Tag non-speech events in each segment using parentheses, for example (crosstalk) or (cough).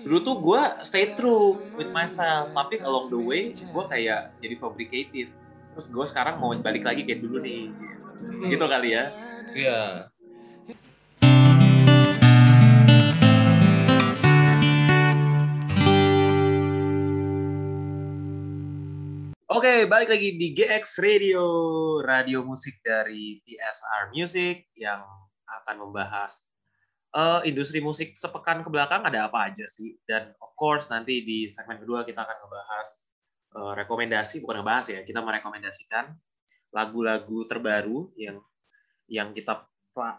dulu tuh gue stay true with myself tapi along the way gue kayak jadi fabricated. Terus gue sekarang mau balik lagi kayak dulu nih gitu, gitu kali ya. Iya. Oke, balik lagi di GX Radio, radio musik dari PSR Music yang akan membahas uh, industri musik sepekan ke belakang ada apa aja sih. Dan of course nanti di segmen kedua kita akan ngebahas uh, rekomendasi, bukan ngebahas ya, kita merekomendasikan lagu-lagu terbaru yang yang kita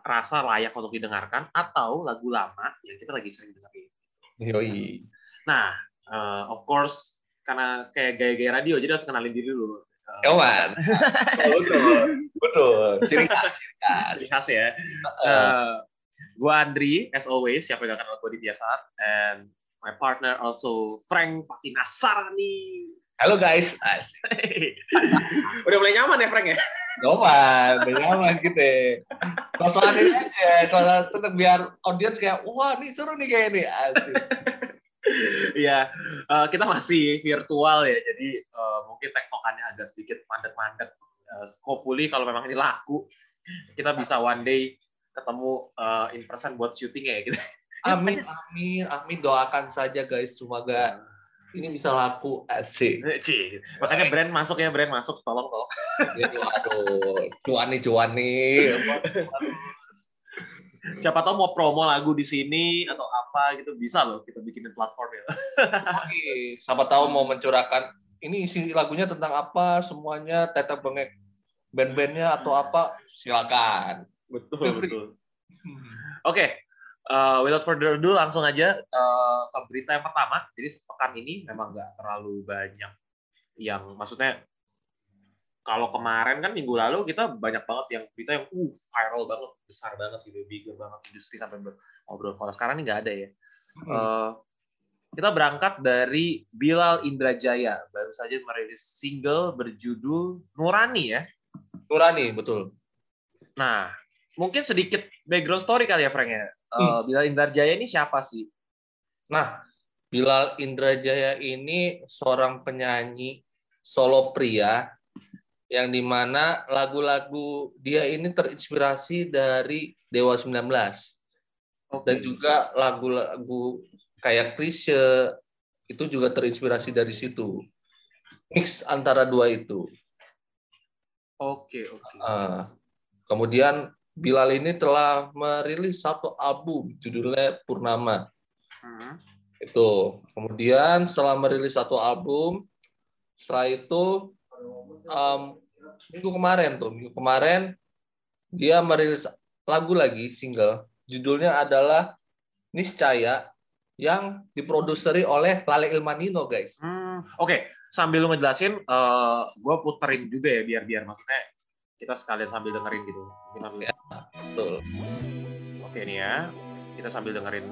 rasa layak untuk didengarkan atau lagu lama yang kita lagi sering dengerin. Yoi. Nah, uh, of course karena kayak gaya-gaya radio jadi harus kenalin diri dulu. Kawan. (laughs) betul. Betul. Ciri khas. Ciri khas ya. Uh, gue Andri, as always, siapa yang gak kenal gue di Biasar. And my partner also Frank Patinasarani. Halo guys. (laughs) Udah mulai nyaman ya Frank ya? Nyaman, udah nyaman gitu. Soal ini aja, soal seneng biar audiens kayak, wah ini seru nih kayak ini. Asik. Iya, uh, kita masih virtual ya, jadi uh, mungkin tektokannya agak sedikit mandet-mandet. Uh, hopefully kalau memang ini laku, kita bisa one day ketemu uh, in person buat syuting ya gitu. (laughs) Amin, amin, amin. Doakan saja guys, semoga ini bisa laku asik. (laughs) Cih, makanya brand masuk ya, brand masuk, tolong tolong. (laughs) Ya, aduh, cuan nih, cuan nih. Siapa tahu mau promo lagu di sini atau apa gitu bisa loh kita bikinin platform ya. Oke, siapa tahu mau mencurahkan ini isi lagunya tentang apa semuanya tetap bengek band-bandnya atau apa silakan. Betul betul. (laughs) Oke, okay. uh, without further ado langsung aja uh, ke berita yang pertama. Jadi sepekan ini memang nggak terlalu banyak yang maksudnya kalau kemarin kan minggu lalu kita banyak banget yang berita yang uh viral banget besar banget gitu bigger banget industri sampai ngobrol kalau sekarang ini nggak ada ya hmm. uh, kita berangkat dari Bilal Indrajaya baru saja merilis single berjudul Nurani ya Nurani betul nah mungkin sedikit background story kali ya Frank ya uh, hmm. Bilal Indrajaya ini siapa sih nah Bilal Indrajaya ini seorang penyanyi solo pria yang di mana lagu-lagu dia ini terinspirasi dari Dewa 19 okay. dan juga lagu-lagu kayak Krisye itu juga terinspirasi dari situ mix antara dua itu oke okay, oke okay. uh, kemudian Bilal ini telah merilis satu album judulnya Purnama hmm. itu kemudian setelah merilis satu album setelah itu um, minggu kemarin tuh minggu kemarin dia merilis lagu lagi single judulnya adalah Niscaya yang diproduseri oleh Lale Ilmanino guys. Hmm, Oke, okay. sambil lu ngejelasin, uh, eh, gue puterin juga ya biar biar maksudnya kita sekalian sambil dengerin gitu. Ya, betul. Oke nih ya, kita sambil dengerin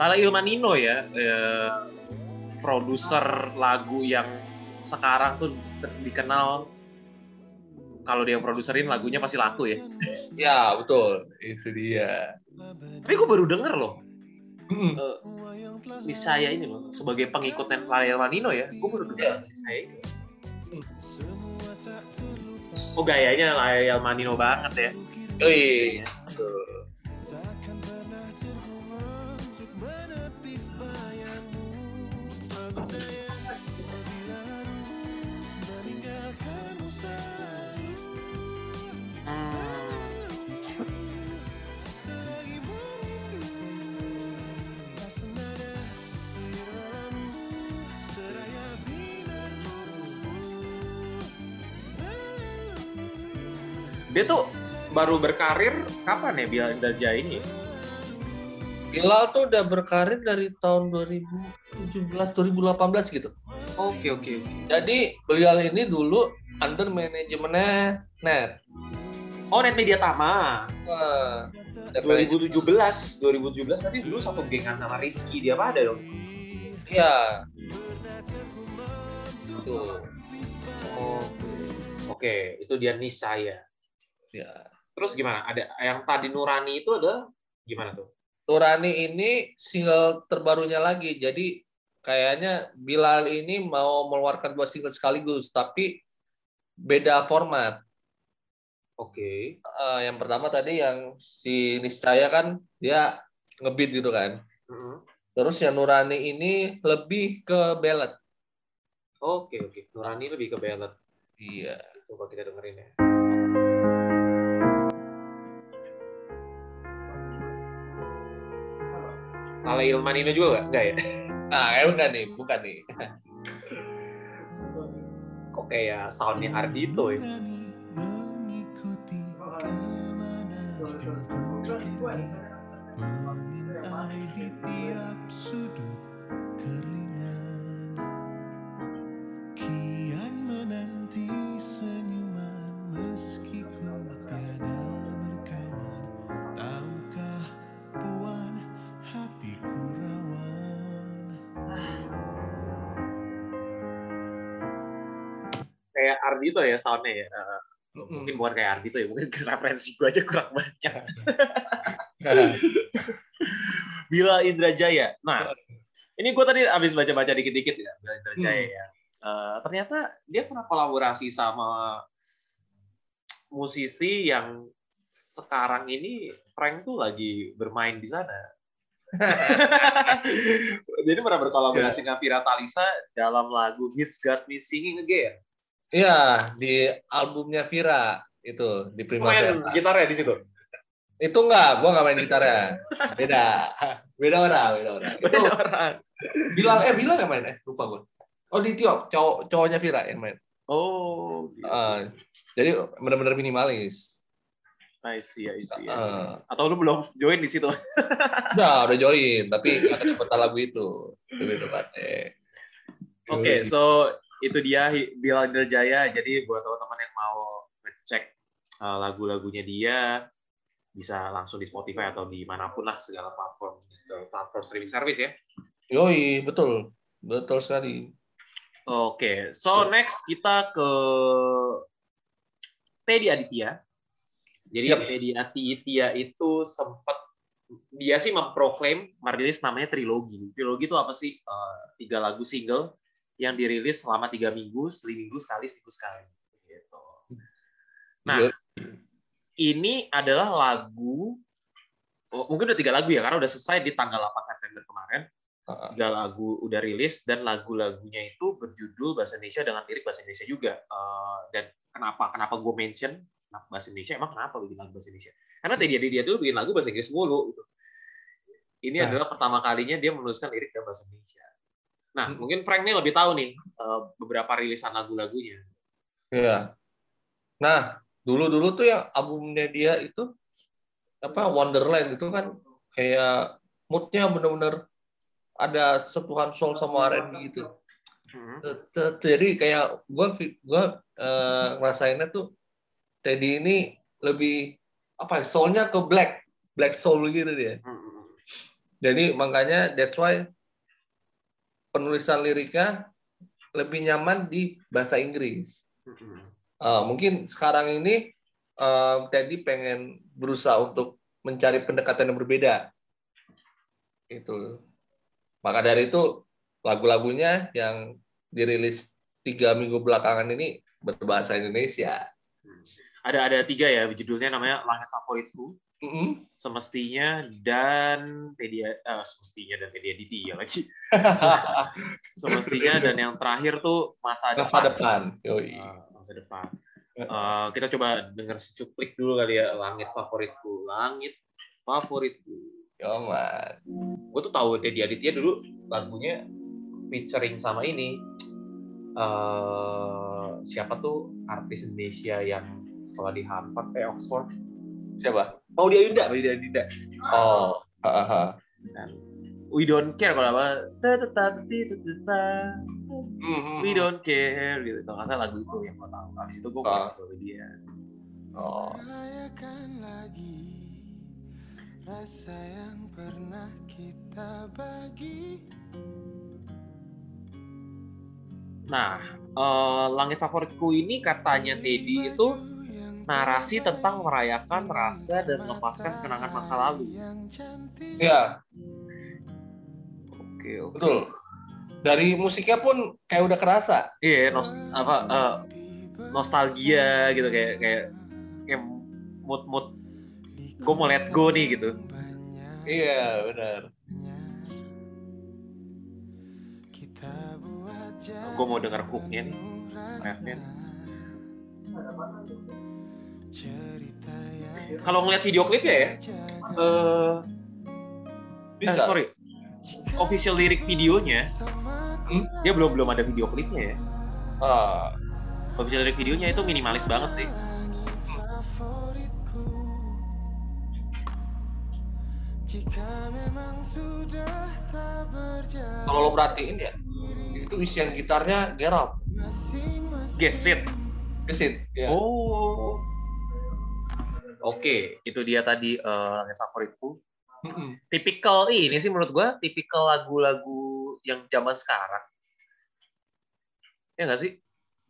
Lale Ilmanino ya, uh, produser lagu yang sekarang tuh dikenal kalau dia produserin lagunya pasti laku ya. Ya betul, itu dia. Tapi gue baru denger loh. Hmm. Uh, di saya ini loh sebagai pengikut Lionel Manino ya, gue baru denger ya. saya ini. Hmm. Oh gayanya Lionel Manino banget ya. Oh iya. Dia tuh baru berkarir kapan ya Bilal Indaja ini? Bilal tuh udah berkarir dari tahun 2017 2018 gitu. Oke oke oke. Jadi Bilal ini dulu under manajemennya Net. Oh Net Media Tama. Nah, 2017 2017 tadi dulu satu gengan sama Rizky dia apa ada dong? Iya. Tuh. Oh. Oke, itu dia Nisa ya. Ya. Terus gimana? Ada yang tadi Nurani itu ada gimana tuh? Nurani ini single terbarunya lagi. Jadi kayaknya Bilal ini mau mengeluarkan dua single sekaligus, tapi beda format. Oke. Okay. Uh, yang pertama tadi yang si Niscaya kan dia ngebeat gitu kan. Uh -huh. Terus yang Nurani ini lebih ke ballad. Oke okay, oke. Okay. Nurani lebih ke ballad. Iya. Coba kita dengerin ya. Ala Ilman ini juga nggak? Nggak ya? Nah, kayak bukan nih, bukan nih. Kok kayak soundnya Ardito ya? di tiap sudut kayak Ardito ya soundnya ya. Uh, mm. Mungkin bukan kayak Ardito ya, mungkin referensi gue aja kurang banyak. (laughs) Bila Indra Jaya. Nah, ini gue tadi abis baca-baca dikit-dikit ya, Bila Indra Jaya hmm. ya. Uh, ternyata dia pernah kolaborasi sama musisi yang sekarang ini Frank tuh lagi bermain di sana. (laughs) Jadi pernah berkolaborasi yeah. dengan Vira Talisa dalam lagu Hits Got Me Singing Again. Iya, di albumnya Vira itu di Primavera. Main gitar ya di situ? Itu enggak, gua enggak main gitar ya. Beda. (laughs) Beda orang, beda orang. Beda itu orang. Bilang eh bilang yang main eh lupa gua. Oh di Tio, cowok cowoknya Vira yang main. Oh. Gitu. Uh, jadi benar-benar minimalis. I see, I see. I see. Uh, Atau lu belum join di situ? (laughs) udah, udah join, tapi nggak dapat lagu itu. Itu tepatnya. Oke, okay, so itu dia Bilal Jaya. Jadi buat teman-teman yang mau ngecek uh, lagu-lagunya dia bisa langsung di Spotify atau di mana pun lah segala platform platform streaming service ya. Yoi, betul. Betul sekali. Oke, okay. so next kita ke Teddy Aditya. Jadi yep. Teddy Aditya itu sempat dia sih memproklaim merilis namanya trilogi. Trilogi itu apa sih? Uh, tiga lagu single yang dirilis selama tiga minggu, seminggu sekali, seminggu sekali. Gitu. Nah, yeah. ini adalah lagu, oh, mungkin udah tiga lagu ya, karena udah selesai di tanggal 8 September kemarin. Tiga lagu udah rilis dan lagu-lagunya itu berjudul bahasa Indonesia dengan lirik bahasa Indonesia juga. Uh, dan kenapa kenapa gue mention bahasa Indonesia? Emang kenapa bikin lagu bahasa Indonesia? Karena dia dia dulu bikin lagu bahasa Inggris mulu. Gitu. Ini nah. adalah pertama kalinya dia menuliskan lirik dalam bahasa Indonesia. Nah, hmm. mungkin Frank ini lebih tahu nih uh, beberapa rilisan lagu-lagunya. Iya. Nah, dulu-dulu tuh yang albumnya dia itu apa Wonderland itu kan kayak moodnya benar-benar ada sentuhan soul sama R&B gitu. Hmm. Jadi kayak gue gue uh, ngerasainnya tuh Teddy ini lebih apa ya, soulnya ke black black soul gitu dia. Hmm. Jadi makanya that's why penulisan liriknya lebih nyaman di bahasa Inggris. Uh, mungkin sekarang ini uh, Teddy pengen berusaha untuk mencari pendekatan yang berbeda. Itu. Maka dari itu lagu-lagunya yang dirilis tiga minggu belakangan ini berbahasa Indonesia. Ada ada tiga ya judulnya namanya Langit Favoritku, Mm-hmm. Semestinya dan Teddy uh, semestinya dan Teddy Aditya lagi. (laughs) semestinya dan yang terakhir tuh masa, masa depan. depan. Yoi. Uh, masa depan. Uh, kita coba dengar secuplik dulu kali ya langit favoritku. Langit favoritku. Yo man. Gue tuh tahu Teddy Aditya dulu lagunya featuring sama ini. Uh, siapa tuh artis Indonesia yang sekolah di Harvard eh Oxford siapa mau dia Yuda mau dia Yuda oh uh, we don't care kalau apa. Ta ta ta ta ta we don't care gitu. Kalau nggak lagu itu yang gue tahu. Habis itu gue uh. tahu dia. Oh. Lagi rasa yang pernah kita bagi. Nah, uh, langit favoritku ini katanya Teddy itu narasi tentang merayakan rasa dan melepaskan kenangan masa lalu. Iya. Oke, oke. Betul. Dari musiknya pun kayak udah kerasa. Iya, nos apa eh, nostalgia gitu kayak kayak kayak mood mood gue mau let go nih gitu. Iya, benar. Gue mau denger hooknya nih, refnya. Kalau ngeliat video klipnya ya, eh Bisa. Eh, sorry, official lirik videonya, Hmm? dia belum belum ada video klipnya ya. Ah, Official lirik videonya itu minimalis banget sih. kalau lo perhatiin ya, itu isian gitarnya up. Gesit. Gesit. Ya. Oh. Oke, itu dia tadi eh, langit favoritku. Mm-mm. Tipikal ini sih menurut gua, tipikal lagu-lagu yang zaman sekarang. Ya nggak sih?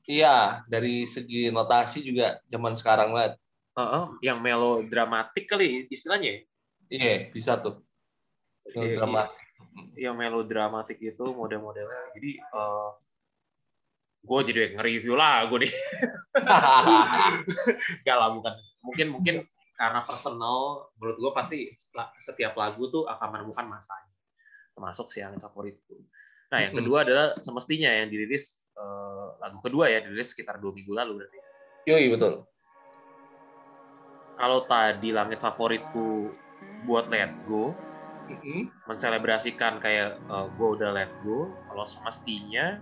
Iya, dari segi notasi juga zaman sekarang banget. Heeh, yang melodramatik kali istilahnya. ya? Iya, bisa tuh. Iya, Drama. yang melodramatik itu model-modelnya. Jadi eh gue jadi nge-review lagu nih. (laughs) Gak lah, bukan. Mungkin mungkin karena personal, menurut gue pasti setiap lagu tuh akan menemukan masanya. Termasuk si yang favoritku. Nah, yang kedua adalah semestinya yang dirilis eh, lagu kedua ya, dirilis sekitar dua minggu lalu berarti. Yoi, betul. Kalau tadi langit favoritku buat Let Go, Mm-mm. menselebrasikan kayak gue udah let go kalau semestinya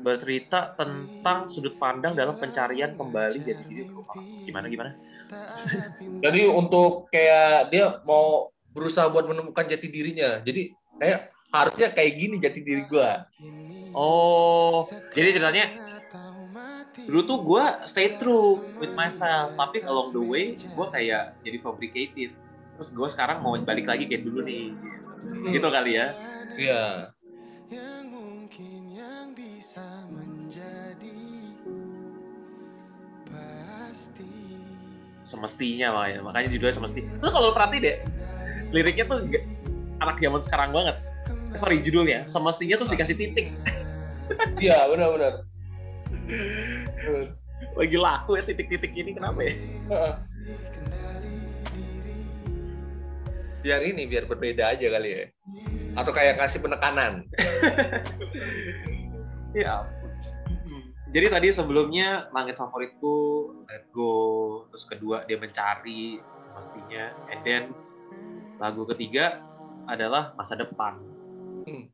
bercerita tentang sudut pandang dalam pencarian kembali jadi diri gimana gimana? Jadi untuk kayak dia mau berusaha buat menemukan jati dirinya. Jadi kayak harusnya kayak gini jati diri gua. oh jadi ceritanya dulu tuh gue stay true with myself. Tapi along the way gue kayak jadi fabricated. Terus gue sekarang mau balik lagi kayak dulu nih. Gitu kali ya. Iya. Semestinya makanya makanya judulnya semesti terus kalau lo perhatiin deh liriknya tuh anak zaman sekarang banget sorry judulnya semestinya tuh dikasih titik Iya, benar-benar. lagi laku ya titik-titik ini kenapa ya biar ini biar berbeda aja kali ya. Atau kayak kasih penekanan. (laughs) ya. Jadi tadi sebelumnya langit favoritku let go. Terus kedua dia mencari semestinya and then lagu ketiga adalah masa depan. Hmm.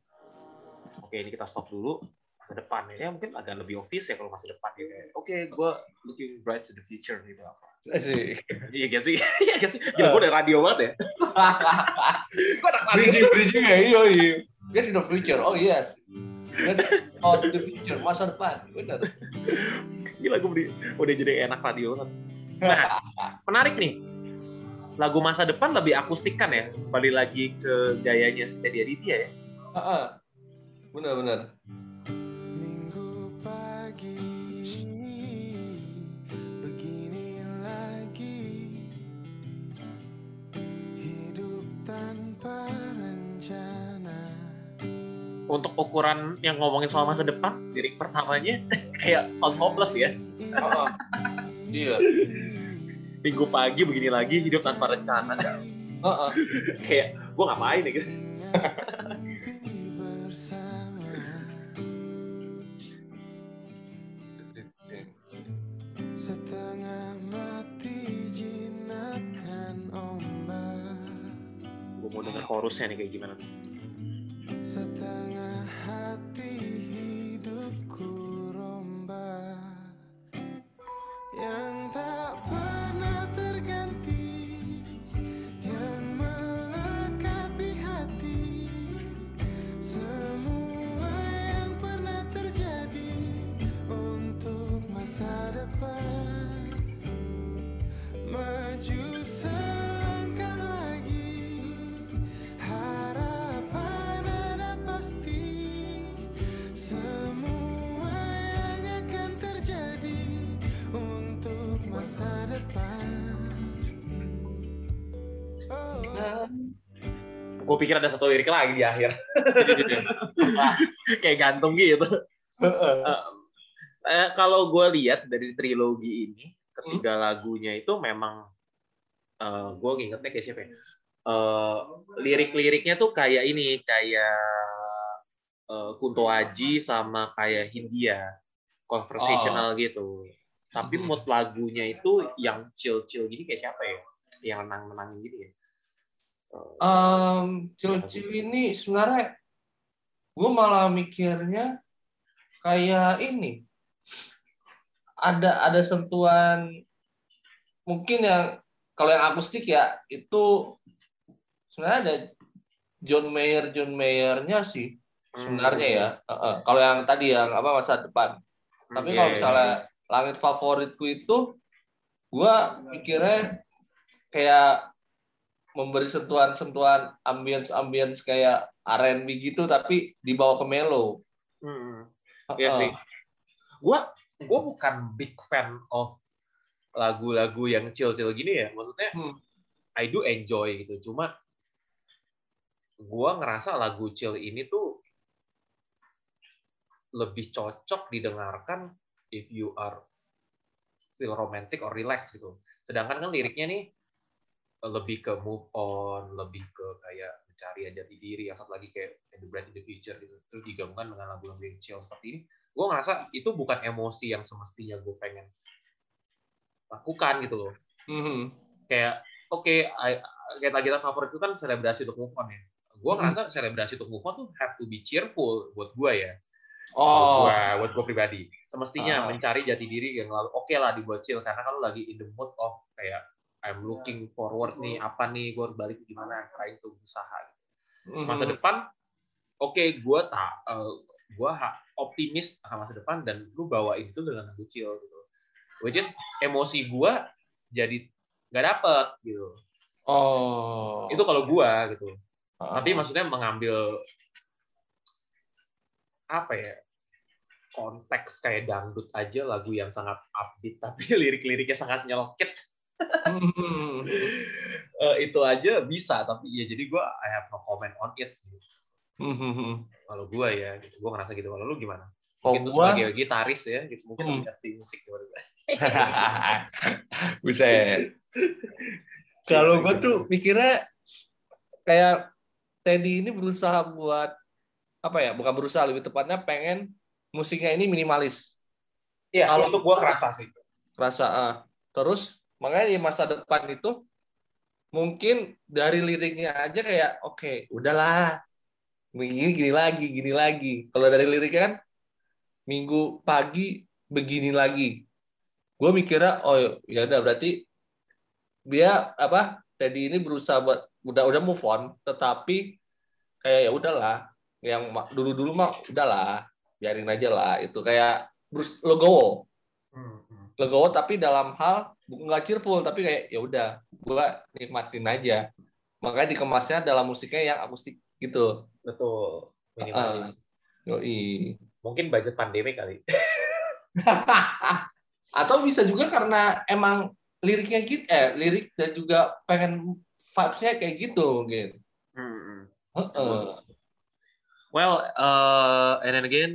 oke ini kita stop dulu masa depan ya mungkin agak lebih obvious ya kalau masa depan ya oke gue looking bright to the future gitu apa iya gak sih iya gak (laughs) sih gila gue udah radio banget ya (laughs) gue anak radio bridging, bridging ya, iya, iya. Yes, in the future. Oh yes. Yes, oh the future, masa depan. Benar. gila gue udah, udah jadi enak radio banget Nah, menarik nih. Lagu masa depan lebih akustikan ya. Balik lagi ke gayanya si Teddy Aditya ya. Heeh. Benar, benar. Untuk ukuran yang ngomongin soal masa depan, lirik pertamanya (laughs) kayak sounds hopeless ya. Heeh. Iya. Minggu pagi begini lagi, hidup tanpa rencana. Heeh. kayak, gue ngapain ya gitu. bersama setengah mati jinakan ombak Gue mau denger chorusnya nih kayak gimana. Pikir ada satu lirik lagi di akhir. (laughs) Kayak gantung gitu. Eh, eh, kalau gue lihat dari trilogi ini, ketiga lagunya itu memang eh gue ngingetnya kayak siapa ya? Eh, lirik-liriknya tuh kayak ini, kayak eh, Kunto Aji sama kayak Hindia, conversational gitu. Tapi Mhm. mood lagunya itu yang chill-chill gini kayak siapa ya? Yang menang-menang gini ya. Um, Cil-cil ini sebenarnya gue malah mikirnya kayak ini ada ada sentuhan mungkin yang kalau yang akustik ya itu sebenarnya ada John Mayer John Mayernya sih sebenarnya ya. Heeh. Kalau yang tadi yang apa masa depan. Tapi Iya, kalau iya, misalnya langit favoritku itu, gua mikirnya kayak memberi sentuhan-sentuhan ambience-ambience kayak R&B gitu, tapi dibawa ke melo. Hmm. Iya Heeh. sih. Gua gua bukan big fan of lagu-lagu yang chill-chill gini ya. Maksudnya Hmm. I do enjoy gitu. Cuma gua ngerasa lagu chill ini tuh lebih cocok didengarkan if you are feel romantic or relax gitu. Sedangkan kan liriknya nih lebih ke move on, lebih ke kayak mencari jati diri, asal lagi kayak in the bright in the future gitu. Terus digabungkan dengan lagu-lagu yang chill seperti ini, gue ngerasa itu bukan emosi yang semestinya gue pengen lakukan gitu loh. Mhm. Kayak oke, I- kayak lagi favorit itu kan selebrasi untuk move on ya. Gue Hmm. ngerasa selebrasi untuk move on tuh have to be cheerful buat gue ya. Buat Oh, gua, buat gue pribadi. Semestinya Ah. mencari jati diri yang lalu oke lah dibuat chill karena kalau lagi in the mood of kayak I'm looking forward nih apa nih gue balik gimana trying to usaha mhm. masa depan oke gue tak gue optimis akan masa depan dan lu bawain itu dengan lagu chill gitu which is emosi gue jadi nggak dapet gitu Oh. itu kalau gue gitu Heeh. tapi maksudnya mengambil apa ya konteks kayak dangdut aja lagu yang sangat upbeat tapi (laughs) lirik-liriknya sangat nyelkit (laughs) Eh, itu aja bisa tapi ya jadi gue I have no comment on it sih. Kalau gue ya gitu gue ngerasa gitu kalau lu gimana Kalau gua sebagai gitaris ya gitu mungkin Hmm. lebih ngerti musik daripada gue. (laughs) Buset. Kalau gue tuh mikirnya kayak Teddy ini berusaha buat apa ya? Bukan berusaha lebih tepatnya pengen musiknya ini minimalis. Iya, Kalau- itu gue kerasa sih. Rasa ah. terus makanya di masa depan itu mungkin dari liriknya aja kayak oke, udahlah. Begini gini lagi, gini lagi. Kalau dari liriknya kan minggu pagi begini lagi. Gue mikirnya oh ya udah berarti dia apa Teddy ini berusaha buat udah udah move on tetapi kayak ya udahlah yang dulu dulu mah udahlah biarin aja lah itu kayak Bruce Legowo Hmm, hmm. legowo tapi dalam hal nggak cheerful tapi kayak ya udah gua nikmatin aja makanya dikemasnya dalam musiknya yang akustik gitu Betul. Minimalis. yoi Mungkin budget pandemi kali. (laughs) atau bisa juga karena emang liriknya gitu eh lirik dan juga pengen vibes-nya kayak gitu mungkin Hmm, hmm. Heeh. Well, uh, and then again,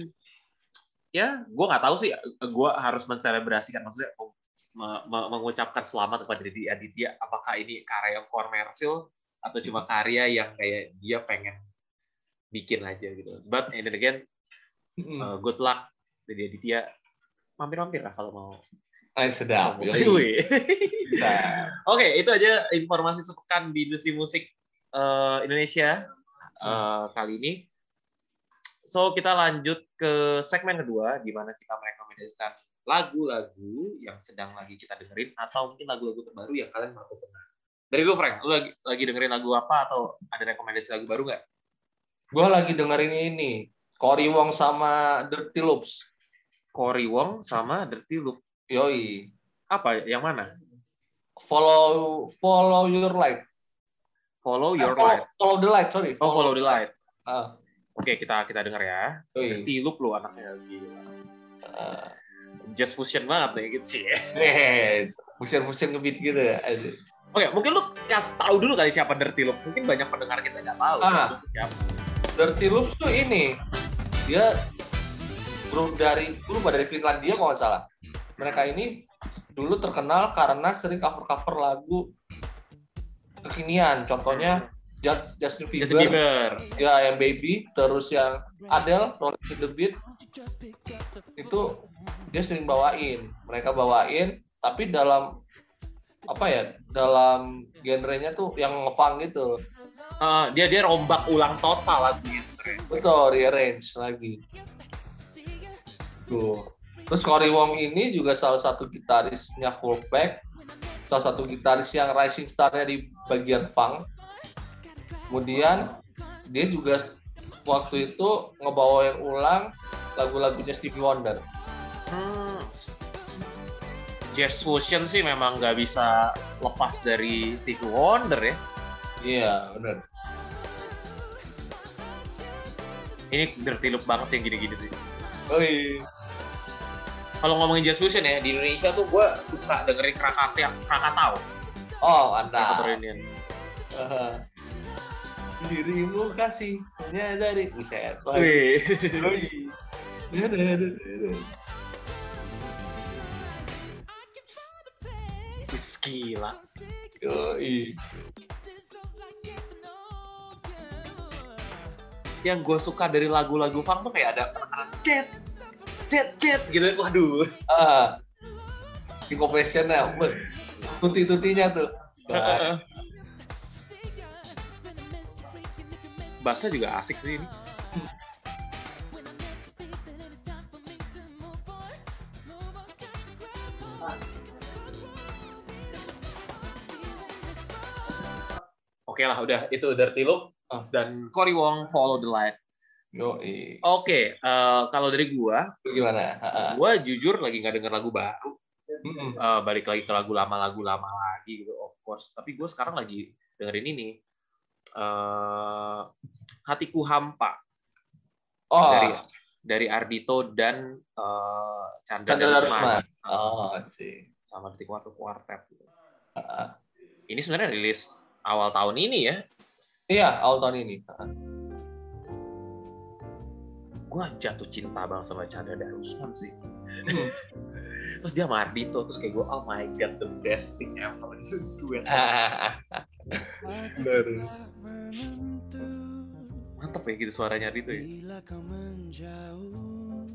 ya gue nggak tahu sih. Gue harus menselebrasikan maksudnya mengucapkan selamat kepada Didi Aditya. Apakah ini karya yang komersil atau cuma karya yang kayak dia pengen bikin aja gitu. But and then again, Mm. uh, good luck Didi Aditya. Mampir-mampir lah kalau mau. Ay, sedap yoi. Bisa. Oke, itu aja informasi sepekan di industri musik eh, Indonesia eh, kali ini. So, kita lanjut ke segmen kedua, di mana kita merekomendasikan lagu-lagu yang sedang lagi kita dengerin, atau mungkin lagu-lagu terbaru yang kalian mau dengar. Dari lu, Frank, lu lagi, lagi dengerin lagu apa, atau ada rekomendasi lagu baru nggak? Gue lagi dengerin ini, Cory Wong sama Dirty Loops. Cory Wong sama Dirty Loop. Yoi. Apa? Yang mana? Follow follow your light. Follow Your Eh, follow, Light. follow the light, sorry. Oh, Follow the Light. Ah, Oke, kita kita denger ya. yoi. Dirty Loop lu anaknya. Gila. Ah. Just fusion banget nih gitu sih. Eh, fusion-fusion ngebeat gitu ya. Oke, mungkin lu kasih tahu dulu kali siapa Dirty Loop. Mungkin banyak pendengar kita nggak tahu Ah. siapa. Dirty Loops tuh ini dia grup dari grup dari Finlandia kalau nggak salah. Mereka ini dulu terkenal karena sering cover-cover lagu kekinian. Contohnya Justin Bieber, Justin Bieber. ya yang Baby, terus yang Adele, Rolling in the Beat itu dia sering bawain. Mereka bawain, tapi dalam apa ya? Dalam genrenya tuh yang ngefunk gitu. Ah, dia dia rombak ulang total lagunya sebenarnya. Betul, rearrange lagi. Tuh. Terus Cory Wong ini juga salah satu gitarisnya Fullback, salah satu gitaris yang rising star-nya di bagian funk. Kemudian dia juga waktu itu ngebawain ulang lagu-lagunya Stevie Wonder. Hmm, jazz fusion sih memang nggak bisa lepas dari Stevie Wonder ya. Iya, benar. Ini Dirty banget sih yang gini-gini sih. Oh iya. Kalau ngomongin jazz fusion ya, di Indonesia tuh gue suka dengerin Krakatau, Krakatau. Oh, Krakatau anda. Reunion. Dirimu kasih hanya dari buset. Wih. Gila. Yoi. Yang gue suka dari lagu-lagu funk tuh kayak ada jet, jet, jet gitu. Waduh. Ah. Syncopation-nya, weh. tuti-tutinya tuh. Bassnya juga asik sih ini. Oke lah, udah itu Dirty Loop Ah. dan Cory Wong Follow the Light. Oke, eh, kalau dari gua, gimana? Ah. gua jujur lagi nggak denger lagu baru. Eh, balik lagi ke lagu lama-lagu lama lagi gitu, of course. Tapi gua sekarang lagi dengerin ini. Eh Hatiku Hampa Oh, dari dari Ardito dan eh, Chandra Darusman. Darusman. Oh, sih. sama Detik Waktu Quartet. gitu. Ah, ah. Ini sebenarnya rilis awal tahun ini ya. Iya, awal tahun ini. Ah, ah. Gue jatuh cinta banget sama Chandra Darusman sih. Hmm. (laughs) terus dia sama Ardito, terus kayak gue, oh my god, the best thing ever. Itu duet. Benar. Mantep ya gitu suaranya Ardito ya.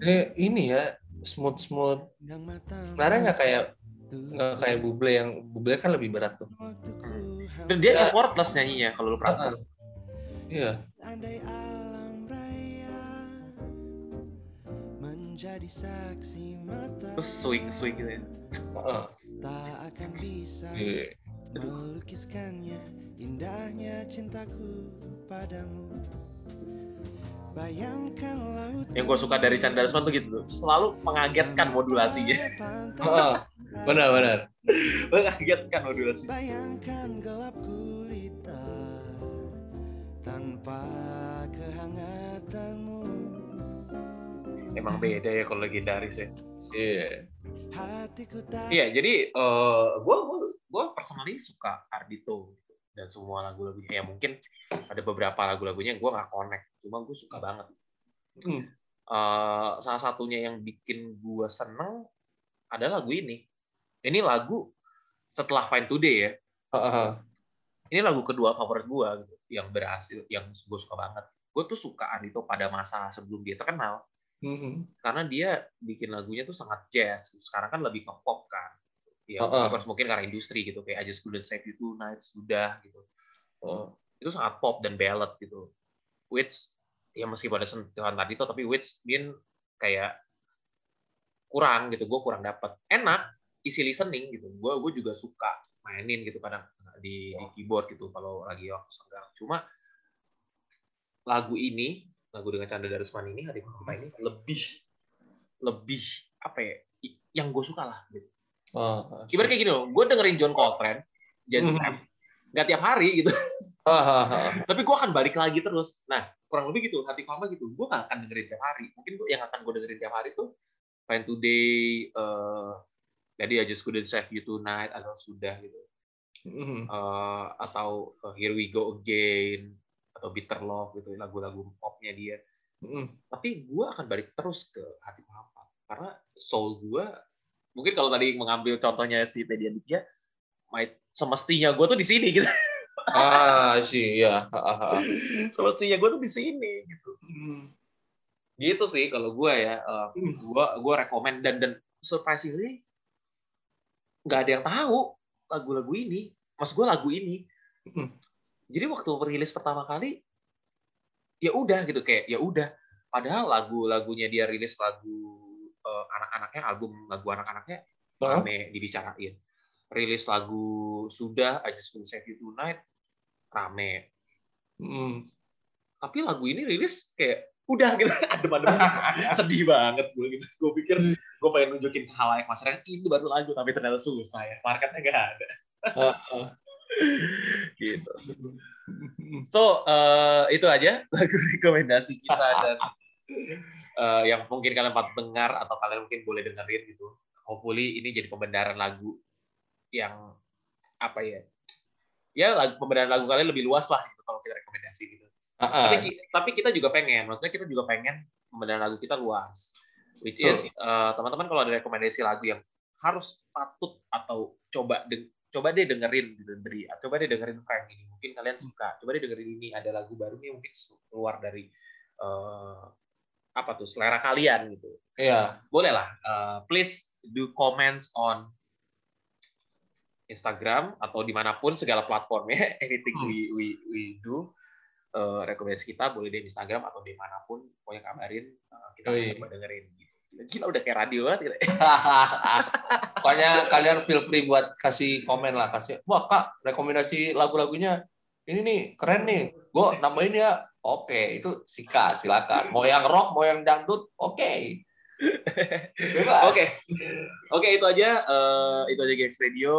Eh, ini ya smooth smooth. Sebenarnya nggak kayak nggak kayak buble yang buble kan lebih berat tuh. Dan dia Ya. effortless nyanyinya kalau lu perhatiin. Iya. Menjadi saksi mata Terus swing swing gitu ya. Tak akan bisa Iya. Melukiskannya indahnya cintaku padamu bayangkan laut Yang gue suka dari Chandra Darusman tuh gitu selalu mengagetkan modulasinya. Ah, ah. Benar benar. mengagetkan modulasinya. bayangkan gelap gulita tanpa kehangatanmu Emang beda ya kalau legendaris ya. Iya. tak Iya, jadi eh gue gue gue personally suka Ardito gitu. dan semua lagu-lagunya. Ya mungkin ada beberapa lagu-lagunya yang gue nggak connect, cuma gue suka banget. Hmm. Eh, salah satunya yang bikin gue seneng ada lagu ini. Ini lagu setelah Fine Today ya. Ah, ah. Ini lagu kedua favorit gue gitu, yang berhasil, yang gue suka banget. Gue tuh suka Ardito pada masa sebelum dia terkenal Mhm. karena dia bikin lagunya tuh sangat jazz. Sekarang kan lebih ke pop kan. Ya, course, mungkin karena industri gitu kayak I Just Couldn't Save You Tonight sudah gitu. Oh. Itu sangat pop dan ballad gitu. Which ya meskipun ada sentuhan tadi tuh tapi which mean kayak kurang gitu. Gue kurang dapat. Enak, easy listening gitu. Gue gue juga suka mainin gitu kadang di, di keyboard gitu kalau lagi waktu senggang. Cuma lagu ini lagu dengan Chandra Darusman ini hari Hampa ini lebih lebih apa ya yang gue suka lah gitu. Oh, Ibarat kayak gini loh, gue dengerin John Coltrane, Jan Mhm. Stamp, nggak tiap hari gitu, Ah, ah, ah. tapi gue akan balik lagi terus. Nah, kurang lebih gitu, hati Hampa gitu, gue nggak akan dengerin tiap hari. Mungkin gua- yang akan gue dengerin tiap hari tuh Fine Today, eh jadi I Just Couldn't Save You Tonight atau sudah gitu. Mm. eh, atau eh, Here We Go Again atau Bitter Love gitu lagu-lagu popnya dia. Mm. Tapi gue akan balik terus ke hati hampa karena soul gue mungkin kalau tadi mengambil contohnya si Teddy Aditya, my, semestinya gue tuh di sini gitu. (laughs) Ah, sih ya. (laughs) semestinya gue tuh di sini gitu. Gitu sih kalau gue ya, eh, gue gue rekomend dan dan surprisingly nggak ada yang tahu lagu-lagu ini. Mas gue lagu ini. Hmm. Jadi waktu rilis pertama kali, ya udah gitu kayak ya udah. Padahal lagu-lagunya dia rilis lagu eh, anak-anaknya, album lagu anak-anaknya rame dibicarain. Rilis lagu sudah I Just Will Save You Tonight rame. Mm. Tapi lagu ini rilis kayak udah gitu (laughs) adem-adem (laughs) sedih banget gue gitu. Gue pikir gue pengen nunjukin halayak masyarakat itu baru lagu tapi ternyata susah ya. Marketnya gak ada. Gitu. So eh, itu aja (laughs) lagu rekomendasi kita dan eh, yang mungkin kalian patut dengar atau kalian mungkin boleh dengerin gitu. Hopefully ini jadi pembenaran lagu yang apa ya? Ya lagu pembenaran lagu kalian lebih luas lah gitu kalau kita rekomendasi gitu. Ah, ah. Tapi, tapi kita juga pengen, maksudnya kita juga pengen pembenaran lagu kita luas. Which is eh, teman-teman kalau ada rekomendasi lagu yang harus patut atau coba de- coba deh dengerin gitu dari coba deh dengerin Frank ini mungkin kalian suka coba deh dengerin ini ada lagu baru nih mungkin keluar dari eh, apa tuh selera kalian gitu Iya. boleh lah eh, please do comments on Instagram atau di mana pun segala platformnya (laughs) anything Hmm. we we we do eh, rekomendasi kita boleh di Instagram atau di mana pun pokoknya kabarin eh, kita Oi. coba dengerin gitu. Gila udah kayak radio banget gitu. (laughs) Pokoknya kalian feel free buat kasih komen lah, kasih. Wah kak, rekomendasi lagu-lagunya ini nih keren nih. Gue nambahin ya. Oke, itu sikat silakan. Mau yang rock, mau yang dangdut, oke. (laughs) Bebas. Oke. Oke, itu aja eh, itu aja Gex Radio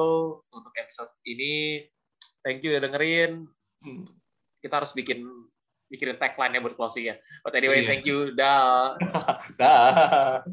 untuk episode ini. Thank you udah dengerin. Hmm. Kita harus bikin bikin tagline-nya buat closing ya. But anyway, Iya. thank you. Dah. (laughs) Dah.